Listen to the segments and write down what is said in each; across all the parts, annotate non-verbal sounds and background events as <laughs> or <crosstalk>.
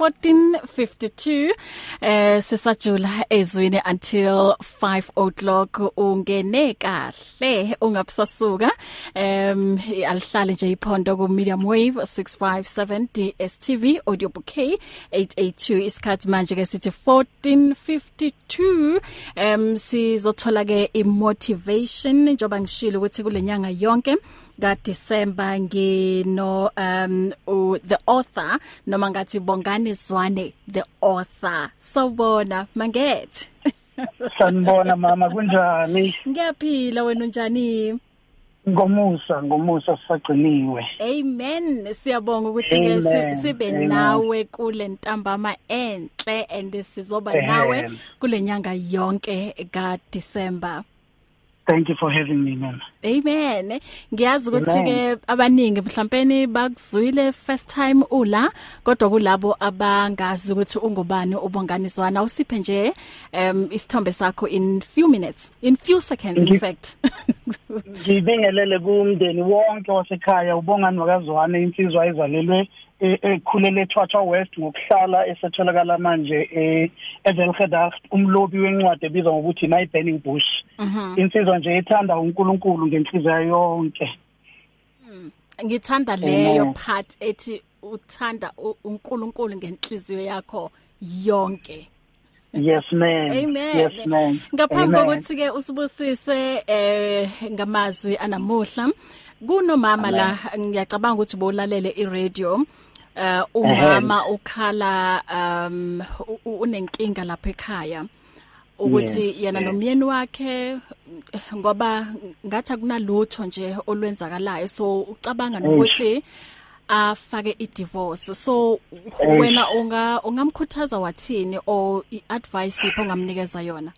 1452 eh sisajula ezwini until 5 o'clock. Ungene kahle ungabusasuka em alihlale nje iphondo ku medium wave 657 DSTV audio bouquet 882 isikhathi manje ke sithi 1452 em sizothola ke imotivation njoba ngishilo ukuthi kulenyanga yonke ka December ngino um u, the author noma ngathi Bongani Zwane the author. Sawubona mangethe. Sanibona mama kunjani? Ngiyaphila wena unjani? Ngomusa ngomusa sisagciniwe. Amen. Siyabonga ukuthi ke Amen. sibe Amen. nawe kule ntambama enhle and sizoba nawe Amen. kule nyanga yonke ka December thank you for having me man Amen. Ngiyazi ukuthi ke Amen. abaningi mhlawumbe bakuzwile first time ula kodwa kulabo abangazi ukuthi ungubani ubonganiswana usiphe nje um isithombe sakho in few minutes in few seconds in Ngi- fact. ngibingelele kumndeni wonke wasekhaya ubongani wakazwane insizwa ezalelwe e- ekhulele eThwathwa West ngokuhlala esetholakala manje e- eVelgedacht umlobi wencwadi ebizwa ngokuthi My Burning Bush Mhm. insizwa nje ethanda uNkulunkulu ngenhliziyo yonke Ngithanda leyo Amen. part ethi uthanda u- uNkulunkulu ngenhliziyo yakho yonke. yes man Amen. yes man Ngaphambi Amen. kokuthi ke usibusise eh ngamazwi anamuhla kunomama la ngiyacabanga ukuthi bowulalele iradio eh umama ukhala um u- u- unenkinga lapha ekhaya ukuthi Yes, yena yes. nomyeni wakhe ngoba ngathi kunalutho nje olwenzakalayo so ucabanga nokuthi afake i-divorce. So wena unga ungamkhuthaza wathini or i-advice ipho ongamnikeza yona?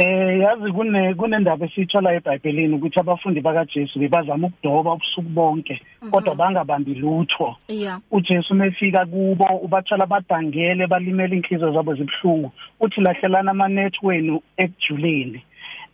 Eh yazi kune kunendaba esithola eBhayibhelini ukuthi abafundi bakaJesu bebazama ukudoba ubusuku bonke kodwa bangabambi lutho. uJesu mefika kubo ubathola badangele balimela inhliziyo zabo zibhlungu uthi lahlelana amanet wenu ekujuleni.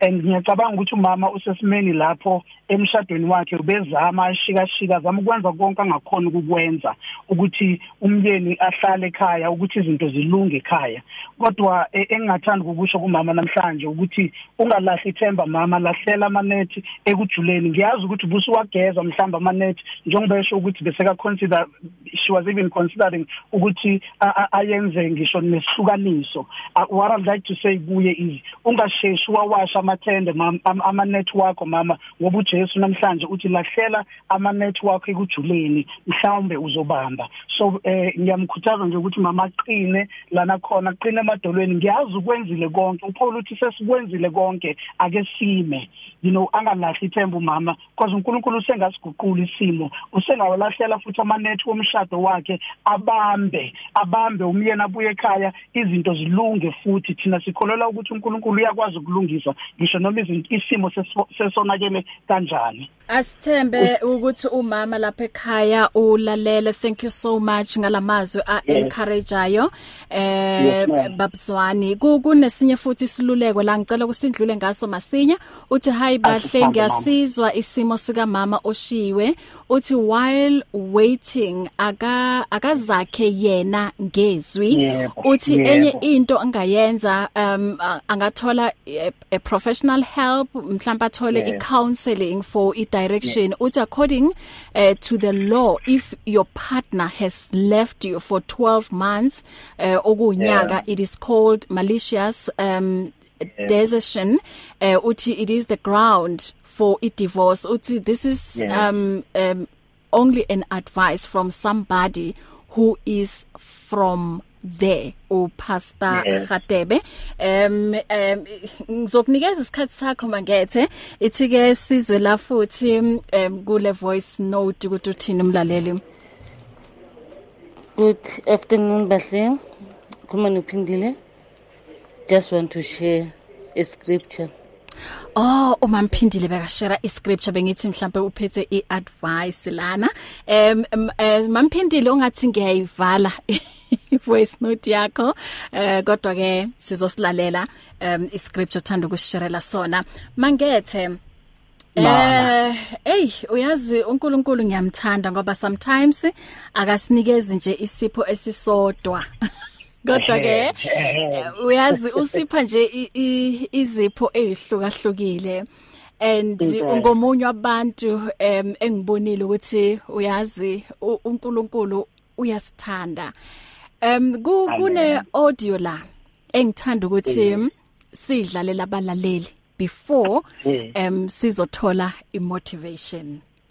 And ngiyacabanga ukuthi umama usesimeni lapho emshadweni wakhe ubezama ashikashika zama ukwenza konke angakhona ukukwenza ukuthi umyeni ahlale ekhaya ukuthi izinto zilunge ekhaya. Kodwa e- engingathanda ukusho kumama namhlanje ukuthi ungalahli ithemba mama lahlela amanethi ekujuleni. Ngiyazi ukuthi busuwageza mhlamba amanethi njengoba esho ukuthi beseka consider she was even considering ukuthi a- a- ayenze ngisho nesihlukaniso. Uh, what i'd like to say kuye is ungasheshi wawasha amathende mama am- ama-net wakho mama ngoba ujesu namhlanje uthi lahlela ama-net wakho ekujuleni mhlawumbe uzobamba. So eh ngiyamkhuthaza nje ukuthi mama aqine lana khona aqine emadolweni. Ngiyazi ukwenzile konke uPaul uthi sesikwenzile konke ake sime. You know angalahli ithemba umama because uNkulunkulu usengasiguqula isimo usengawalahlela futhi amanethi womshado wakhe abambe abambe umyeni abuye ekhaya izinto zilunge futhi. Thina sikholelwa ukuthi uNkulunkulu uyakwazi ukulungisa ngisho noma izinto isimo seso- sesonakele kanjani? Asithembe ukuthi umama lapha ekhaya ulalele thank you so much ngalamazwi a encourageayo eh Yes, ma'am. babzwani ku kunesinye futhi isiluleko la ngicela ukusindlule ngaso masinya uthi hi bahle Asithande, mama. ngiyasizwa isimo sika mama oshiwe uthi while waiting aka akazakhe yena ngezwi Yebo, uthi yebo. enye into angayenza um a- angathola a, a professional help mhlawumbe athole Yes. i-counseling for i-direction uthi according uh, to the law if your partner has left you for 12 months uh, okunyaka Yeah. it is called malicious um desertion uh, uthi it is the ground for a divorce uthi this is Yeah. um um only an advice from somebody who is from there u pastor Yes. Radebe um um ngizokunikeza isikhathi sakho mangethe ithi ke sizwe la futhi um kule voice note ukuthi uthini umlaleli Good afternoon, Bahle. Khuluma nophindile. Just want to share a scripture. Oh uma mphindile bekashare iscripture bengithi mhlambe uphethe iadvice lana. Em eh, mamphindile ungathi ngiyayivala <laughs> voice note yakho. Eh kodwa ke sizosilalela um iscripture thanda ukusharela sona. Mangethe Eh, hey, uyazi uNkulunkulu ngiyamthanda ngoba sometimes akasinikezi nje isipho esisodwa. <laughs> Kodwa ke uyazi usipha nje izipho ezihlukahlukile. And ngomunye wabantu em engibonile ukuthi uyazi uNkulunkulu uyasithanda. Em ku- kune audio la engithanda ukuthi sidlale labalaleli before um sizothola imotivation.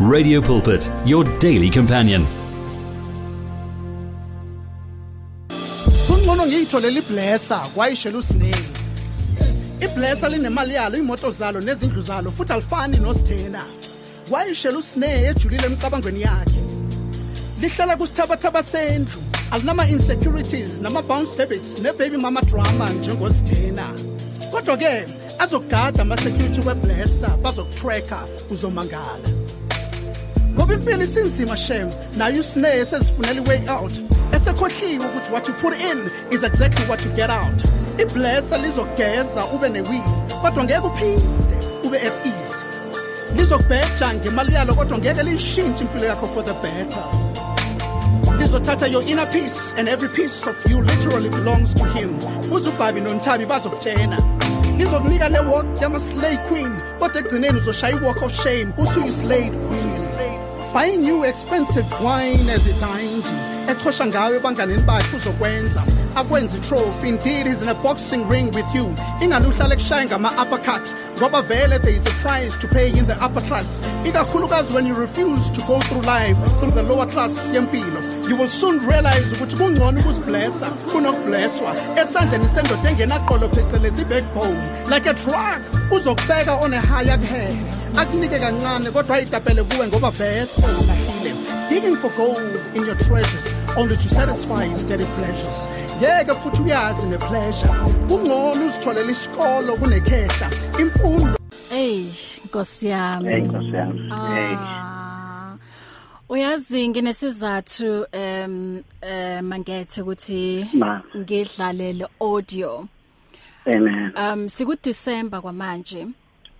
Radio Pulpit, your daily companion. kungcono ngiyitholele iblessa kwayishela usineki iblessa linemali yalo imoto zalo nezindlu zalo futhi alifani nosithena. Kwayishela usineke ejulile emicabangweni yakhe. Lihlala kusithabathaba sendlu alinama-insecurities nama-bounce debits ne-baby mama drama njengosithena. Kodwa-ke azokugada ama-security weblessa bazokutracka uzomangala ngoba impilo isinzima shem nayo usine esezifunela i-way out. Esekhohliwe ukuthi what you put in is exactly what you get out. Iblessa lizogeza ube ne-weave kodwa ngeke uphinde ube at ease. Lizokubheja ngemali yalo kodwa ngeke liyishintshe impilo yakho for the better. Lizothatha your inner peace and every piece of you literally belongs to him. Uze ubhabi nonthabi bazokutshena. Lizokunika le walk yama-slay queen kodwa ekugcineni uzoshaya i-walk of shame. Usuyi-slayed queen. Buying you expensive wine as it dines. You echosha ngawe ebanganeni bakhe uzokwenza. Akwenza itrophy indeed is in a boxing ring with you. Ingani uhlale kushaya ngama-uppercut ngoba vele there is a price to pay in the upper class. Ikakhulukazi when you refuse to go through life through the lower class yempilo. You will soon realize ukuthi kungcono ukuziblessa kunokublesswa. Esandleni sendoda engenaqolo phecelezi i-backbone like a drug uzokubeka on a higher head akunike kancane kodwa ayitapele kuwe ngoba vese ulahlile digging for gold in your treasures only to satisfy his dirty pleasures. Yeke futhi uyazi nepleasure. Kungcono uzitholele isikolo kunekhehla imfundo. Hey, Nkosi yami. hey nkosi yami. Hey Ah. Uyazi nginesizathu em eh mangethe ukuthi Ma. ngidlale le audio. amen Um siku December kwamanje.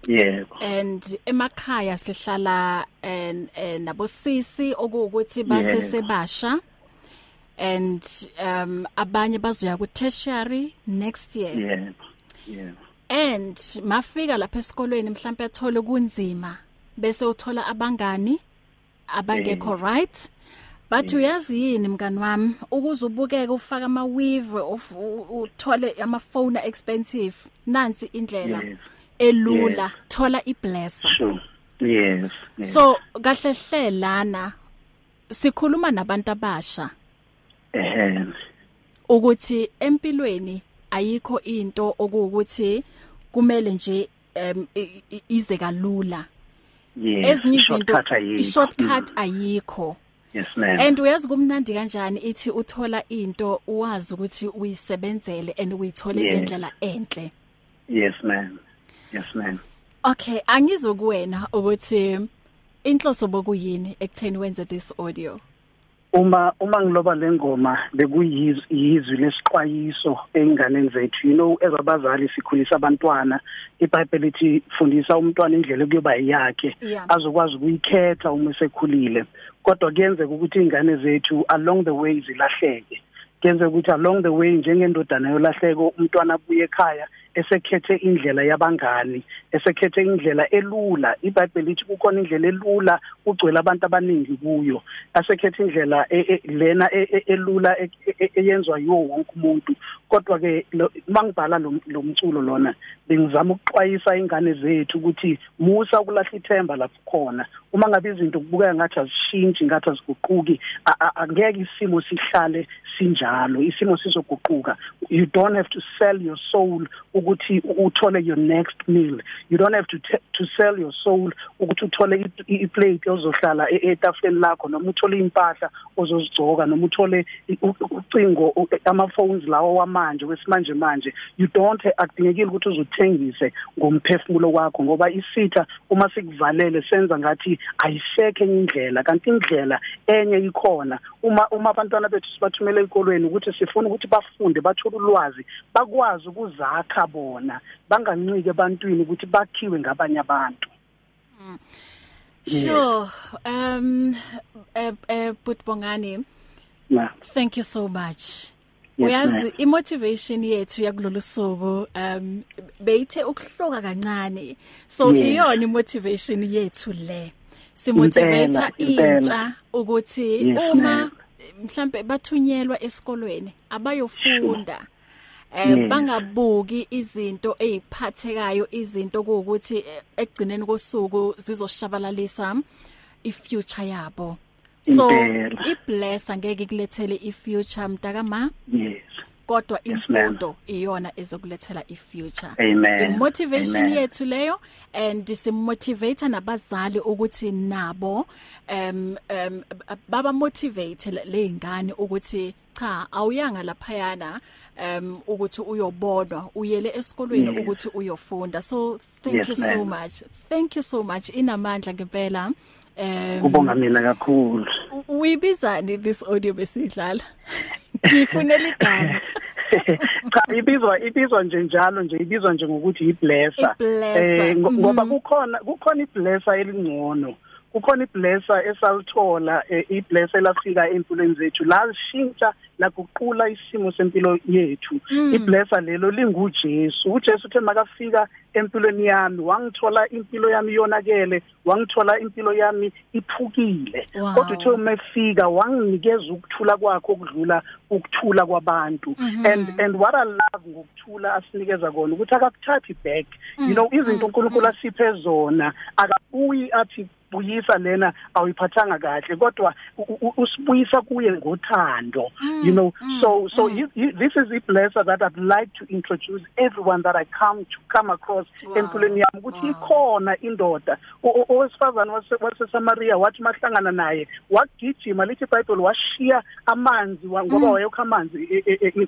Yebo. And emakhaya sihlala en eh, nabosisi okuwukuthi basesebasha and um abanye bazoya ku tertiary next year. Yebo yebo. And mafika lapha esikolweni mhlawumbe athole kunzima bese uthola abangani abangekho right? Bathi uyazi yini mngani wami? Ukuze ubukeke ufaka ama weave uthole ama phone expensive nansi indlela elula. Thola iblesser. Yes so kahle hle lana sikhuluma nabantu abasha. Ehe. Ukuthi empilweni ayikho into okuwukuthi kumele nje i- ize kalula. Ezinye izinto Shortcut ayikho. i-shortcut Mm. ayikho yes ma'am and uyazi kumnandi kanjani ithi uthola into uwazi ukuthi uyisebenzele and uyithole Yes. ngendlela enhle yes ma'am yes ma'am okay angizokuwena ukuthi inhloso bokuyini ekutheni wenze this audio uma uma ngiloba lengoma bekuyizwi lesixwayiso einganeni zethu. You know ezabazali sikhulisa abantwana iBhayibheli lithi fundisa umntwana indlela kuyoba yakhe Yeah. azokwazi ukuyikhetha uma sekhulile kodwa kuyenzeka ukuthi ingane zethu along the way zilahleke. Kuyenzeka ukuthi along the way njengendodana yolahleko umntwana abuye ekhaya esekhethe indlela yabangani esekhethe indlela elula iBhayibheli lithi kukhona indlela elula ugcwele abantu abaningi kuyo. Asekhethe indlela e, e, lena e, elula eyenzwa yiwo wonke umuntu. Kodwa ke mangibhala lo mculo lona bengizama ukuxwayisa ingane zethu ukuthi musa ukulahla ithemba lapho khona uma ngabe izinto kubukeka ngathi azishintshi ngathi aziguquki angeke isimo sihlale sinjalo isimo sizoguquka. You don't have to sell your soul ukuthi uthole your next meal. You don't have to to sell your soul ukuthi uthole iplate ozohlala e-, etafuleni lakho noma uthole impahla ozozigcoka noma uthole ucingo ama phones lawo wamanje wesimanje manje you don't akudingekile ukuthi uzuthengise ngomphefumulo wakho ngoba isitha uma sikuvalele senza ngathi ayisekho enye indlela kanti indlela enye ikhona. Uma uma abantwana bethu sibathumele ezikolweni ukuthi sifuna ukuthi bafunde bathole ulwazi bakwazi ukuzakha bona bangancike ebantwini ukuthi bakhiwe ngabanye abantu. Sure. Um eh eh Butbongani Yeah. Thank you so much. Uyazi imotivation yethu yakulolu suku um beyithe ukuhloka kancane. So iyona imotivation yethu le. Simotivate intsha ukuthi uma mhlambe bathunyelwa esikolweni abayofunda. Eh bangabuki izinto eziphathekayo izinto ukuthi eh, ekugcineni kosuku zizoshabalalisa ifuture yabo. So ibless angeke kulethele ifuture mntakama? Yes. Kodwa imfundo iyona ezokulethela ifuture. Amen. Imotivation amen. yethu leyo and simotivate nabazali ukuthi nabo um um baba motivate lezingane ukuthi cha awuyanga laphayana um ukuthi uyobonwa uyele esikolweni yes. ukuthi uyofunda. So thank yes, you so much. Thank you so much. Inamandla ngempela. Um kubonga mina kakhulu. uyibizani this audio besidlala? <laughs> ngifunela igama <laughs> cha ibizwa ibizwa nje njalo nje ibizwa nje ngokuthi iblesser. Eh ngoba mhm. kukhona kukhona iblesser elingcono. Kukhona iblesser esalithola eh, iblesser lafika empilweni zethu. La shintsha laguqula isimo sempilo yethu. Mm. iblesser lelo linguJesu. uJesu uthe makafika empilweni yami wangithola impilo yami yonakele wangithola impilo yami iphukile. Kodwa uthe uma efika wanginikeza ukuthula kwakhe okudlula ukuthula kwabantu. Mm-hmm. and and what i love ngokuthula asinikeza kona ukuthi akakuthathi back. You know izinto mm-hmm. uNkulunkulu asiphe zona akabuyi athi buyisa lena awuyiphathanga kahle. Kodwa usibuyisa kuye ngothando. Mm, you know mm, so so mm. you, you, this is a blesser that I'd like to introduce everyone that I come to come across wow. empilweni yami ukuthi wow. ikhona indoda owesifazana wase Samaria wathi mahlangana naye wagijima lithi iBhayibheli washiya amanzi ngoba mm. wayekho amanzi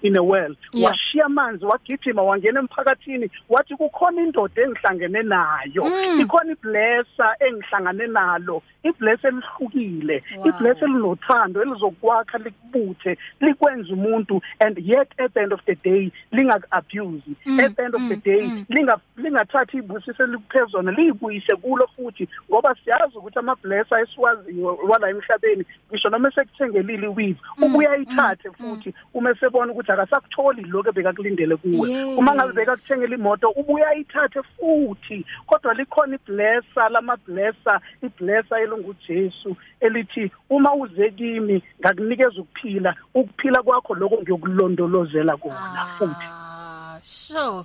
in a well yeah. washiya amanzi wagijima wangena emphakathini wathi kukhona indoda engihlangene nayo mm. ikhona iblesser engihlangane nalo ibless elihlukile ibless elinothando elizokwakha likubuthe likwenza umuntu and yet at the end of the day lingaku abuse mm, at the end of the mm, day mm. linga lingathathi ibusise likuphezona liyibuyise kulo futhi ngoba siyazi ukuthi ama blesser esiwaziyo wala emhlabeni. Ngisho noma sekuthengelile iweave ubuya ithathe futhi uma sebona ukuthi akasakutholi lokho ebekakulindele kuwe. Uma ngabe bekakuthengela imoto ubuya ithathe futhi. Kodwa likhona iblesser lama blesser iblesser elunguJesu elithi uma uze kimi ngakunikeza ukuphila ukuphila kwakho lokho ngiyokulondolozela kona futhi sure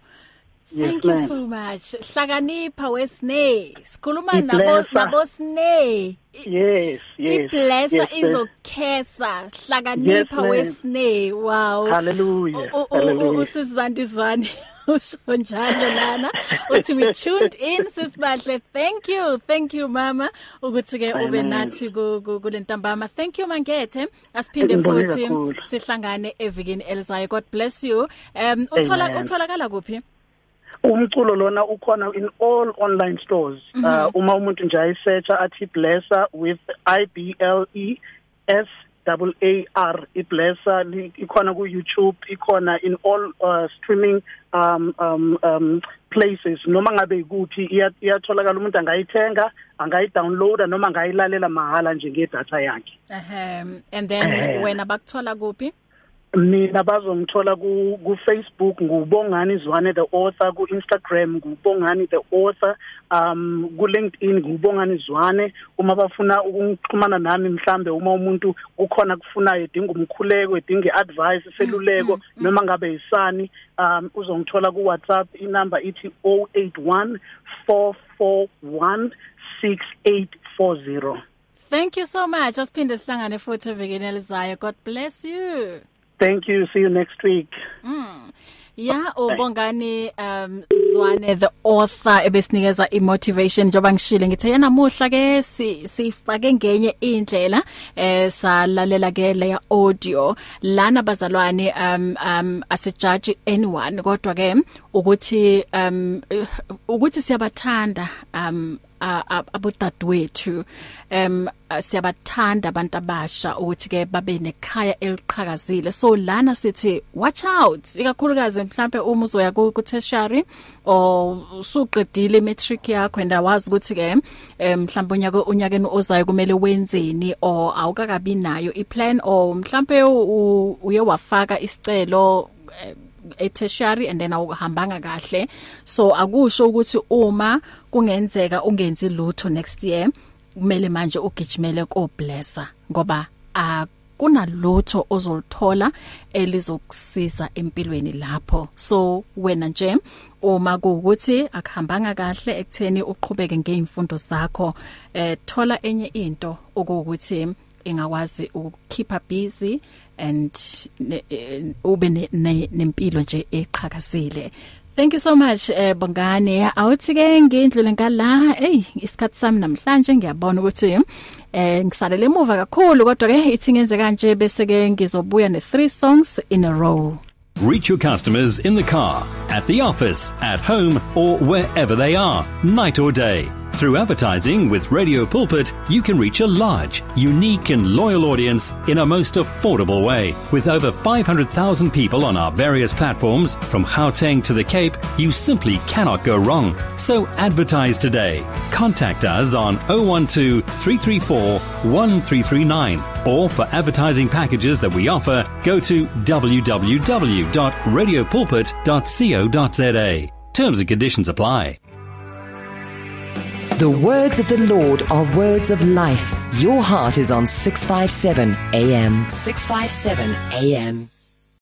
Thank yes, you so much. Hlakanipha wesne. Sikhuluma nabo nabo sne. Yes, yes. Iblessa yes, izokhesa. Hlakanipha yes, wesne. Wow. Hallelujah. Hallelujah. Usizandizwane. <laughs> <laughs> usho njalo lana uthi we tuned in sisibahle thank you thank you mama. Ukuthi ke ube nathi kule ntambama. Thank you mangethe asiphinde futhi sihlangane evikini elizayo. God bless you. Um uthola utholakala kuphi? Umculo lona ukhona in all online stores. Mm -hmm. uh, uma umuntu nje ayisearcha athi blesser with i b l e s double A R iblesser ikhona ku YouTube ikhona in all uh, streaming um um um places. Noma ngabe ikuphi iyatholakala umuntu angayithenga angayidownloada noma angayilalela mahala nje ngedata yakhe. Ehem and then wena bakuthola kuphi? Mina bazongithola ku ku Facebook ngubongani Zwane the author ku Instagram ngubongani the author um ku LinkedIn ngubongani Zwane uma bafuna ukuxhumana nami mhlambe uma umuntu kukhona kufunayo edinga umkhuleko edinga advice seluleko noma ngabe isani um uzongithola ku WhatsApp inamba ithi 081 441 6840 Thank you so much. Asiphinde sihlangane futhi evikini elizayo. God bless you. Thank you. See you next week. Mm. Yeah, ubongani um Zwane the author ebesinikeza imotivation njoba ngishile ngithe yana muhla ke sifake ngenye indlela eh salalela ke le audio lana bazalwane um um asijudge anyone kodwa ke ukuthi um ukuthi siyabathanda um abodadewethu em siyabathanda abantu abasha ukuthi ke babe nekhaya eliqhakazile. So lana sithi watch out! Ikakhulukazi mhlambe uma uzoya ku tertiary or usuqedile matric yakho and awazi ukuthi ke mhlambe unyaka unyakeni ozayo kumele wenzeni or awukakabi nayo iplan or mhlambe uye wafaka isicelo etertiary and then awuhambanga kahle. So akusho ukuthi uma kungenzeka ungenzi lutho next year kumele manje ugijimele ko blesser ngoba akunalutho ozolithola elizokusiza empilweni lapho. So wena nje uma kuukuthi akuhambanga kahle ekutheni uqhubeke ngeimfundo zakho eh thola enye into okuwukuthi ingakwazi ukukeepa busy and ube nempilo nje eqhakazile Thank you so much eh Bongani. Awuthi ke ngindlule ngala, hey isikhathi sami namhlanje ngiyabona ukuthi eh ngisalele emuva kakhulu kodwa ke ithi ngenze kanje bese ke ngizobuya ne 3 songs in a row. Reach your customers in the car, at the office, at home, or wherever they are, night or day. Through advertising with Radio Pulpit, you can reach a large, unique, and loyal audience in a most affordable way. With over 500,000 people on our various platforms, from Gauteng to the Cape, you simply cannot go wrong. So advertise today. Contact us on 012 334 1339 or for advertising packages that we offer, go to www.radiopulpit.co.za. Terms and conditions apply. The words of the Lord are words of life. Your heart is on 657 AM. 657 AM.